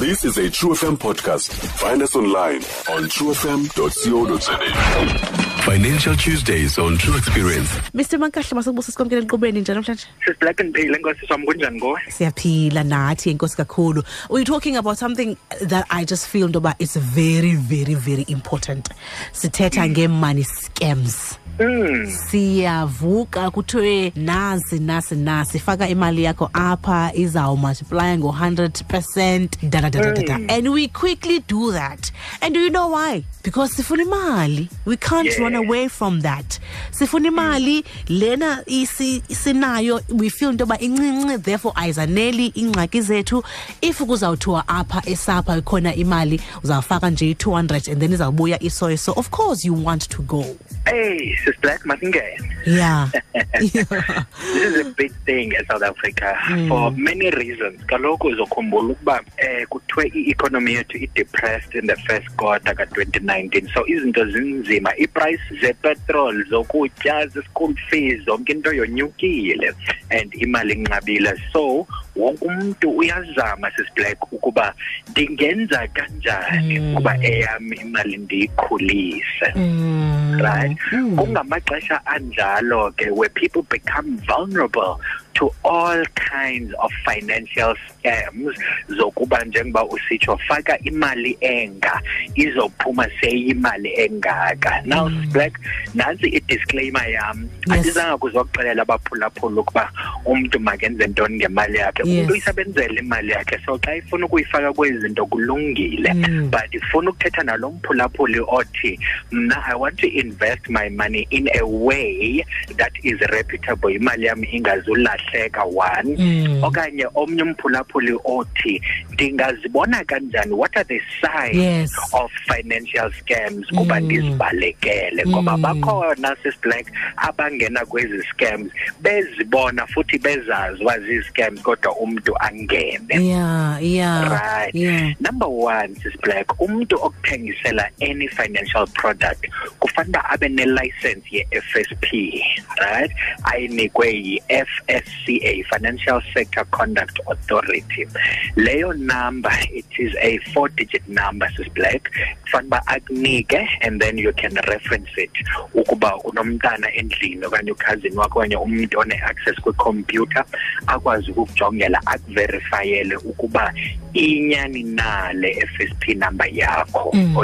This is a True FM podcast. Find us online on truefm.co.za. Financial Tuesdays on True Experience. Mr Mankahla masikubusa sikwamkele enqubeni njalo namhlanje sisiblack and pale enkosi sami kunjani ngowe siyaphila nathi enkosi kakhulu we're talking about something that i just feel ntoba it's very very very important sithetha mm. nge-money scams mm. siyavuka kuthiwe nasi nasi nasi. Faka imali yakho apha izawumultiplya ngo-100 percent. Da and we quickly do that. And do you know why? Because sifuna imali. We can't Yeah. run away from that. Sifuna imali lena sinayo we feel into yoba incinci therefore ayizaneli iingxaki zethu. If kuzawuthiwa apha esapha ikhona imali uzawufaka nje i-200 and then izawubuya isoyo so of course you want to go. Hey sisiblack masingene yeah. This is a big thing in south africa for many reasons. Kaloku uzokhumbula ukuba eh kuthiwe i-economy yethu i-depressed in the first quarter ka-2019 so izinto zinzima. Iprice zepetrol zokutya ze-school fees zonke into yonyukile and imali inqabile. So wonke umntu uyazama sisiblack ukuba ndingenza kanjani ukuba eyam imali ndiyikhulise. Mm. right? Kungamaxesha anjalo ke where people become vulnerable to all kinds of financial scams zokuba njengoba usitsho faka imali enga izophuma seyimali engaka. Now black nantsi i-disclaimer yam Yes. andizanga kuzokuxelela abaphulaphula ukuba umntu makenze ntoni ngemali yakhe. Yes. umntu uyisebenzela imali yakhe so xa ifuna ukuyifaka kwezi zinto kulungile. Mm. but ifuna ukuthetha nalo mphulaphuli othi mna i want to invest my money in a way that is reputable. Imali yam ingazulahleka one Mm. okanye omnye umphulaphuli othi ndingazibona kanjani what are the signs Yes. of financial scams kuba Mm. ndizibalekele ngoba Mm. bakhona sisiblack abangena kwezi scams bezibona futhi bezazi uba zii-scams kodwa umntu angene yeah yeah right yeah number one sisiblack umntu okuthengisela any financial product kufanele abe nelicense ye-fsp right? Ayinikwe yi-fsca financial sector conduct authority. Leyo number it is a four digit number sisiblack kufanele uba akunike and then you can reference it ukuba unomntana endlini okanye ukhazini wakho okanye umntu one-access kwikhompyutha akwazi ukukujongela akuverifayele ukuba inyani na le FSP number yakho Mm.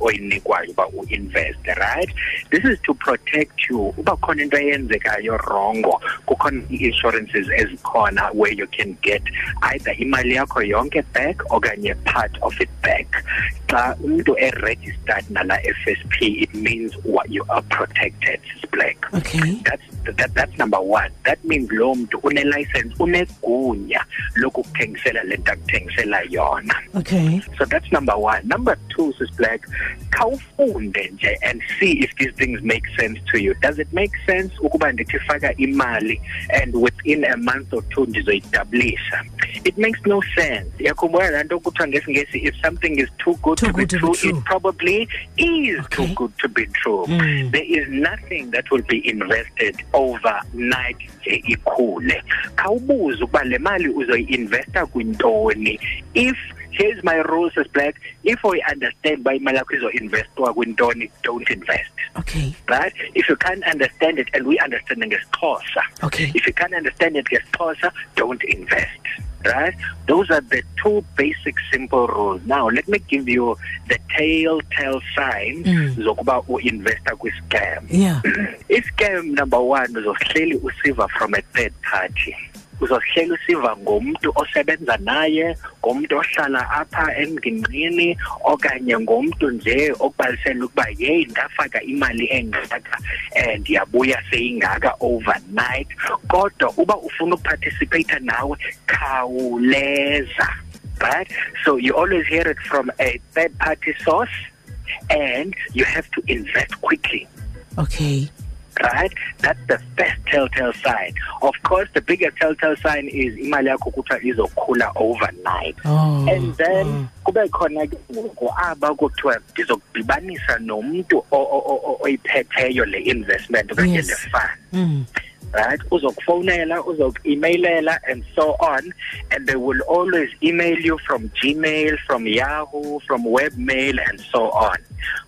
oyinikwayo uba uinvest right this is to protect you. Uba khona into eyenzekayo rongo kukhona ii-insurances ezikhona where you can get either imali yakho yonke back okanye part of it back. Xa umntu eregistered nala FSP it means what you are protected sis black. Okay. That's that, that's number one. That means lo mntu une-license unegunya lokukuthengisela le nto akuthengisela yona. Okay. So that's number one. Number two sis black khawufunde nje and see if these things make sense to you. Does it make sense ukuba ndithi faka imali and within a month or two ndizoyidablisha it makes no sense. Yakhumbula laa nto kuthiwa ngesingesi if something is too good Too to be good to be true true. it probably is too good to be true. Mm. there is nothing that will be invested overnight nje ikhule. Khawubuze ukuba le mali uzoyi-investa kwintoni. If here's my rules as black if we understand uba imali yakho izo-investwa kwintoni don't invest okay. Right? If you can't understand it and we understand it ngesixhosa okay. If you can't understand it ngesixhosa don't invest. Right? Those are the two basic simple rules. Now let me give you the telltale signs Mm. zokuba uinvesta kwi-scam. Yeah. I-scam number one uzohleli usiva from a third party uzohleli usiva ngomntu osebenza naye ngomntu ohlala apha engingqini okanye ngomntu nje okubalisela ukuba yeyi ndafaka imali engaka um ndiyabuya seyingaka overnight. Kodwa uba ufuna uparticipate nawe khawuleza. Right? So you always hear it from a third party source and you have to invest quickly. Okay right? That's the first telltale sign. Of course, the biggest telltale sign is imali yakho kuthiwa izokhula overnight. oh And then oh. kube khona ke ngoku aba kuthiwa ndizokudibanisa nomuntu o- o- o- o- oyiphetheyo le investment okanye Yes. le fund. Mm. Right? Uzokufowunela uzoku-emailela and so on. And they will always email you from gmail from yahoo from webmail and so on.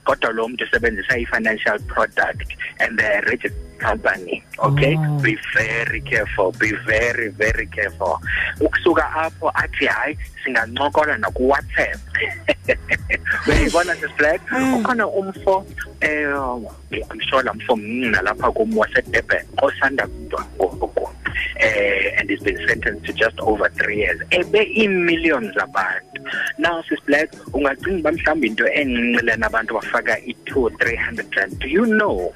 Kodwa lo muntu usebenzisa i-financial product and a registered company okay? Oh. be very careful be very very careful. Ukusuka apho athi hayi singancokola naku-whatsapp. Uyayibona sisiblack ukhona umfo eh i'm sure la mfo mncinci nalapha kum wasedurban osanda eh and he's been sentenced to just over three years. Ebe iimillions zabantu. Now sisiblack ungacinga uba mhlawumbi into encinci lena abantu bafaka i-two three hundred rand. Do you know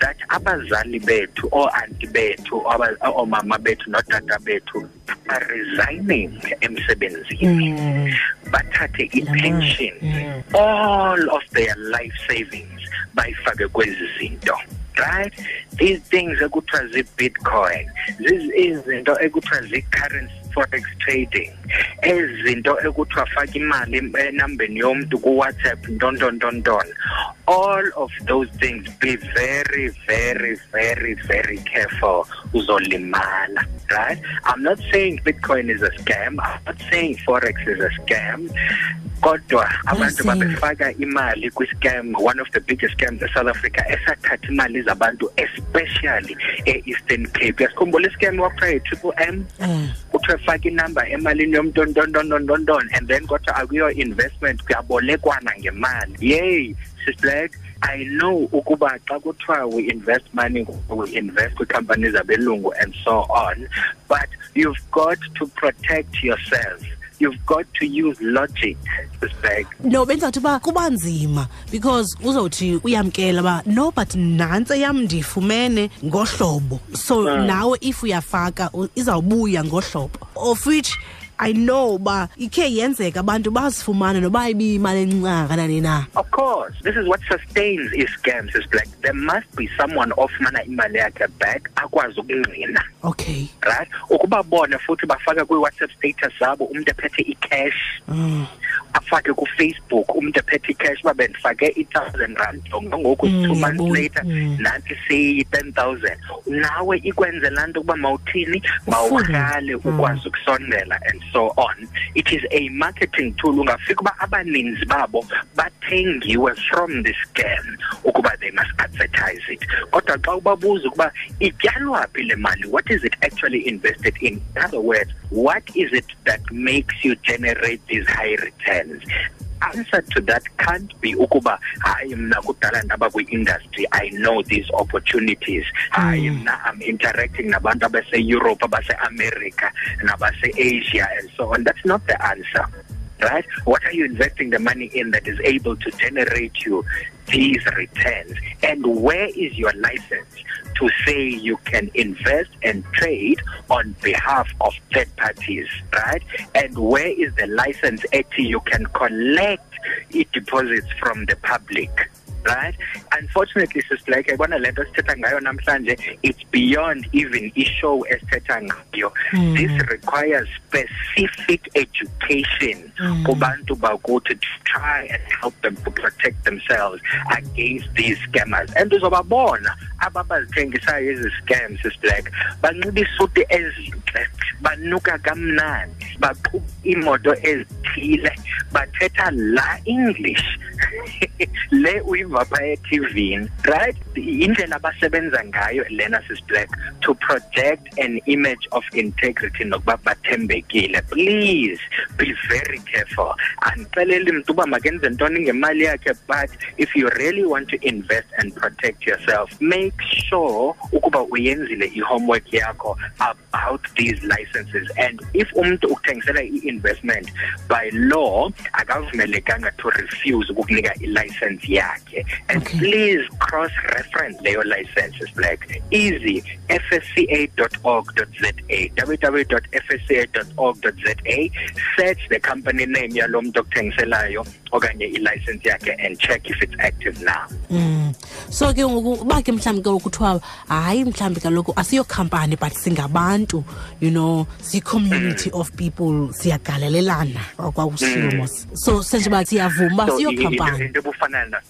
that abazali bethu oo-anti bethu oomama bethu nootata bethu are resigning emsebenzini? Mm. bathathe i-pension. Mm. all of their life savings bayifake kwezi zinto right these things are good ekuthiwa zii-bitcoin ziz- izinto ekuthiwa zii-currency forex trading. Ezi zinto ekuthiwa faka imali enambeni yomntu kuwhatsapp ntontontonton all of those things be very very very very careful. Uzolimala right? I'm not saying bitcoin is a scam. I'm not saying forex is a scam. Kodwa abantu babefaka imali kwi-scam one of the biggest scams e-south africa esathatha imali zabantu especially e-eastern cape. Yasikhumbula iscam wakuthiwa yi-triple m? Eh. Faka inamba emalini yomntu ntontontontonton and then kodwa akuyo investment. Kuyabolekwana ngemali. Yey sisblack i know ukuba xa kuthiwa we invest money we invest kwiikhampani zabelungu and so on but you've got to protect yourself you've got to use logic sisblack no benzawuthi uba kuba nzima because uzawuthi uyamkela uba no but nantsi eyam ndiyifumene ngohlobo. So hmm. nawe if uyafaka izawubuya ngohlobo. Of which i know uba ikhe yenzeka abantu bazifumane noba ibiyimali encinci na. Of course, this is what sustains i-scams is black. There must be someone ofumana imali yakhe back akwazi ukungqina okay. Right? Ukubabona futhi bafaka kwi-whatsapp status zabo umuntu ephethe i-cash. Mm. Afake kufacebook umuntu ephethe i-cash uba bendifake i-thousand rand. Ngoku Mm, two months yabona. later Mm. nanti seyi-ten thousand. Nawe ikwenze laa nto ukuba mawuthini? Mawuqale ukwazi ukusondela and so on. It is a marketing tool. Ungafika uba abaninzi babo bathengiwe from the scam ukuba they must advertise it. Kodwa xa ubabuza ukuba ityalwa phi le mali what is it actually invested in? In other words what is it that makes you generate these high returns answer to that can't be ukuba hayi mna kudala ndaba kwi-industry i know these opportunities. Hayi hmm. mna i'm interacting nabantu abase-europe abase-america nabase-asia and so on. That's not the answer right? What are you investing the money in that is able to generate you these returns? And where is your license to say you can invest and trade on behalf of third parties right? And where is the license actually you can collect deposits from the public right? Unfortunately sister yayibona le nto sithetha ngayo namhlanje it's beyond even ishow esithetha ngayo. Hmm. This requires specific education hmm. kubantu bakuthi to try and help them to protect themselves against these scammers. And uzobabona aba bazithengisayo ezi scams black banxiba isuti ezintle banuka kamnandi baqhuba iimoto ezithile bathetha la english. Le uyiva phaa etivini right? Indlela abasebenza ngayo lena sisblack to project an image of integrity nokuba bathembekile. Please be very careful. Andixeleli mntu uba makenze ntoni ngemali yakhe but if you really want to invest and protect yourself make sure ukuba uyenzile i-homework yakho about these licenses. And if umntu ukuthengisela i-investment by law akavumelekanga to refuse ukukunika i-license yakhe. And Okay. please cross reference leyo licenses black easy fsca.org.za www.fsca.org.za search the company name yalo muntu okuthengiselayo okanye i-license yakhe and check if it's active now Mm. so ke ngoku uba ke mhlawumbi ke kuthiwa hayi mhlawumbi kaloku asiyo khampani but singabantu you know siyi-community of people siyagalelelana kwakusilo mm. so senje uba siyavuma so siyo into khampani fine into ebufana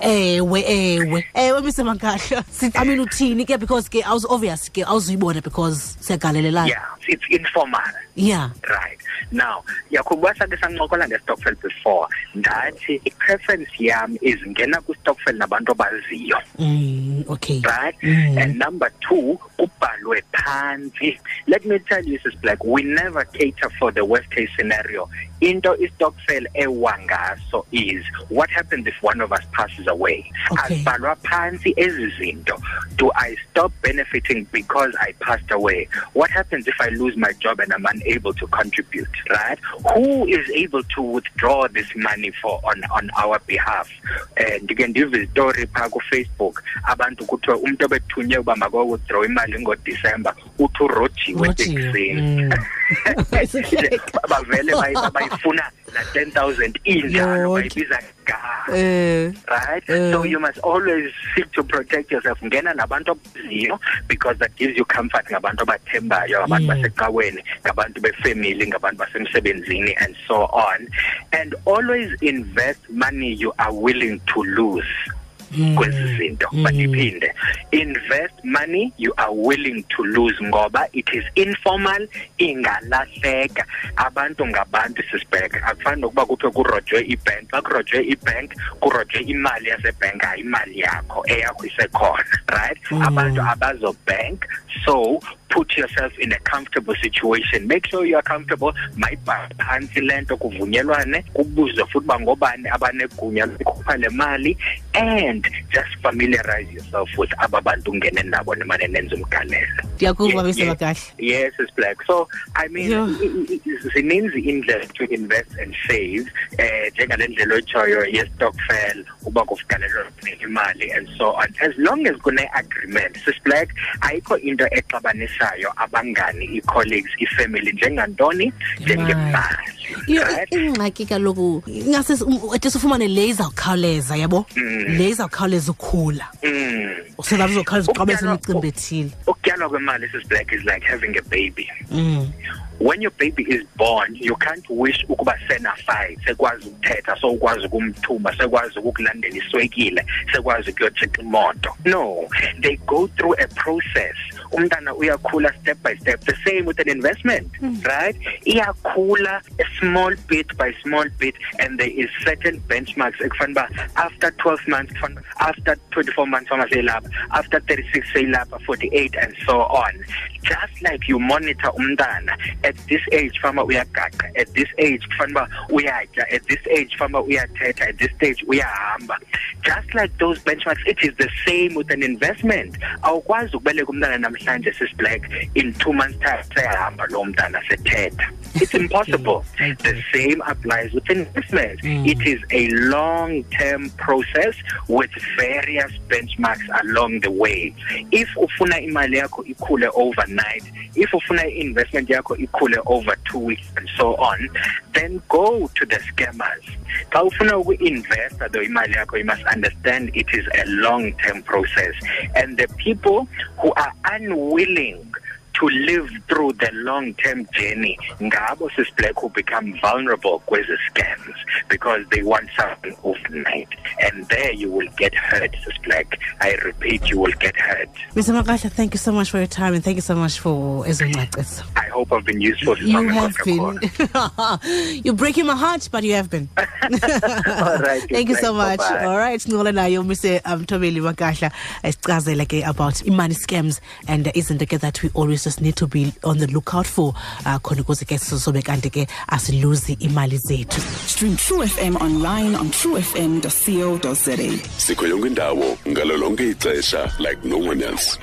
ewe ewe. Ewe misemakahle amin Si- i mean uthini ke? Because ke obvious ke awuzuyibona because siyagalelelana yeah it's informal. Yeah. Right. Now yakhuba sake sancokola nge-stokvel before ndathi i-preference yam is ngena kwi-stokvel nabantu abaziyo. Mm, okay. Right? Mm. and number two kubhalwe phansi. Let me tell you sis black we never cater for the worst case scenario into istokfel ewa ngaso is what happens if one of us passes away? Okay. azibhalwa phansi ezi zinto. Do i stop benefiting because i passed away? What happens if i lose my job and i'm unable to contribute right? Who is able to withdraw this money for on on our behalf? And ndike ndive istory phaa kufacebook. Abantu kuthiwa umntu obethunywe uba makowithdraw imali ngodisemba uthi urojiwe Rojiwe, eteksini. mm. Ba- bavele bayi- bayifuna la ten thousand injalo bayibiza eh right Uh. so you must always seek to protect yourself ngena nabantu abaziyo because that gives you comfort ngabantu abathembayo abantu Mm. basecaweni ngabantu befamily ngabantu basemsebenzini and so on and always invest money you are willing to lose. Kwezi zinto mandiphinde invest money you are willing to lose ngoba it is informal ingalahleka. Abantu ngabantu sisibheka akufani nokuba kuthiwe kurojwe ibank. Xa kurojwe ibank kurojwe imali yasebhenki hayi imali yakho eyakho isekhona right? Mm. abantu abazobank so put yourself in a comfortable situation make sure you are comfortable mayibhala phantsi le nto kuvunyelwane kubuzwe futhi uba ngobani abanegunya lokukhupha le mali and just familiarize yourself with aba bantu ungene nabo nemane nenza umgalelo ndiyakuva mise yeah. Yes, it's black. So I mean, zininzi indlela to invest and save. Eh njengale ndlela otshoyo ye-stokvel uba kufikalelwa imali and so on. As long as kune agreement, sis black, ayikho into exabanisayo abangani, i-colleagues, i-family njengantoni njengemali. Ingxaki kaloku ingase ade sifumane le izawukhawuleza yabo le izawukhawuleza ukhula Mm. so that uzokhawuleza uqabe Ukutyalwa- semicimbi ethile Ukutyalwa kwemali sis black is like having a baby. Mm. When your baby is born you can't wish ukuba senafied sekwazi ukuthetha so ukwazi ukumthumba sekwazi ukukulandela iswekile sekwazi ukuyotshixa imoto. No they go through a process. Umntana uyakhula step by step the same with an investment hmm. right? Iyakhula a small bit by small bit and there is certain benchmarks ekufanele uba after 12 months after 24 months fama seyilapha after 36 seyilapha 48 and so on just like you monitor umntana at this age fama uyagaqa. At this age kufanele uba uyatya. At this age fama uyathetha. At this stage uyahamba. Just like those benchmarks it is the same with an investment. Awukwazi ukubeleka umntana namhlanje sisiblack in two months time seyahamba lo mntana sethetha. It's impossible. The same applies with investment. Mm. it is a long term process with various benchmarks along the way. If ufuna imali yakho ikhule overnight. If ufuna investment yakho ikhule over two weeks and so on then go to the scammers. Ufuna uku-investa though imali yakho you must understand it is a long term process. And the people who are unwilling to live through the long-term journey ngabo sis black who become vulnerable kwezi scams because they want something overnight. And there you will get hurt sis black i repeat you will get hurt. Mr Mankahla thank you so much for your time and thank you so much for ezoncaciso i hope i've been useful you have been. you're breaking my heart but you have been. All right, thank you so much. Bye-bye. all right sincokola nayo mise mthobeli um, makahla esicazela ke about imani scams and izinto ke that we always just need to be on the lookout for uh, khona ukuze ke sizobe kanti ke asiluzi imali zethu Stream True FM online on truefm.co.za. sikho yonke indawo ngalo lonke ixesha like no one else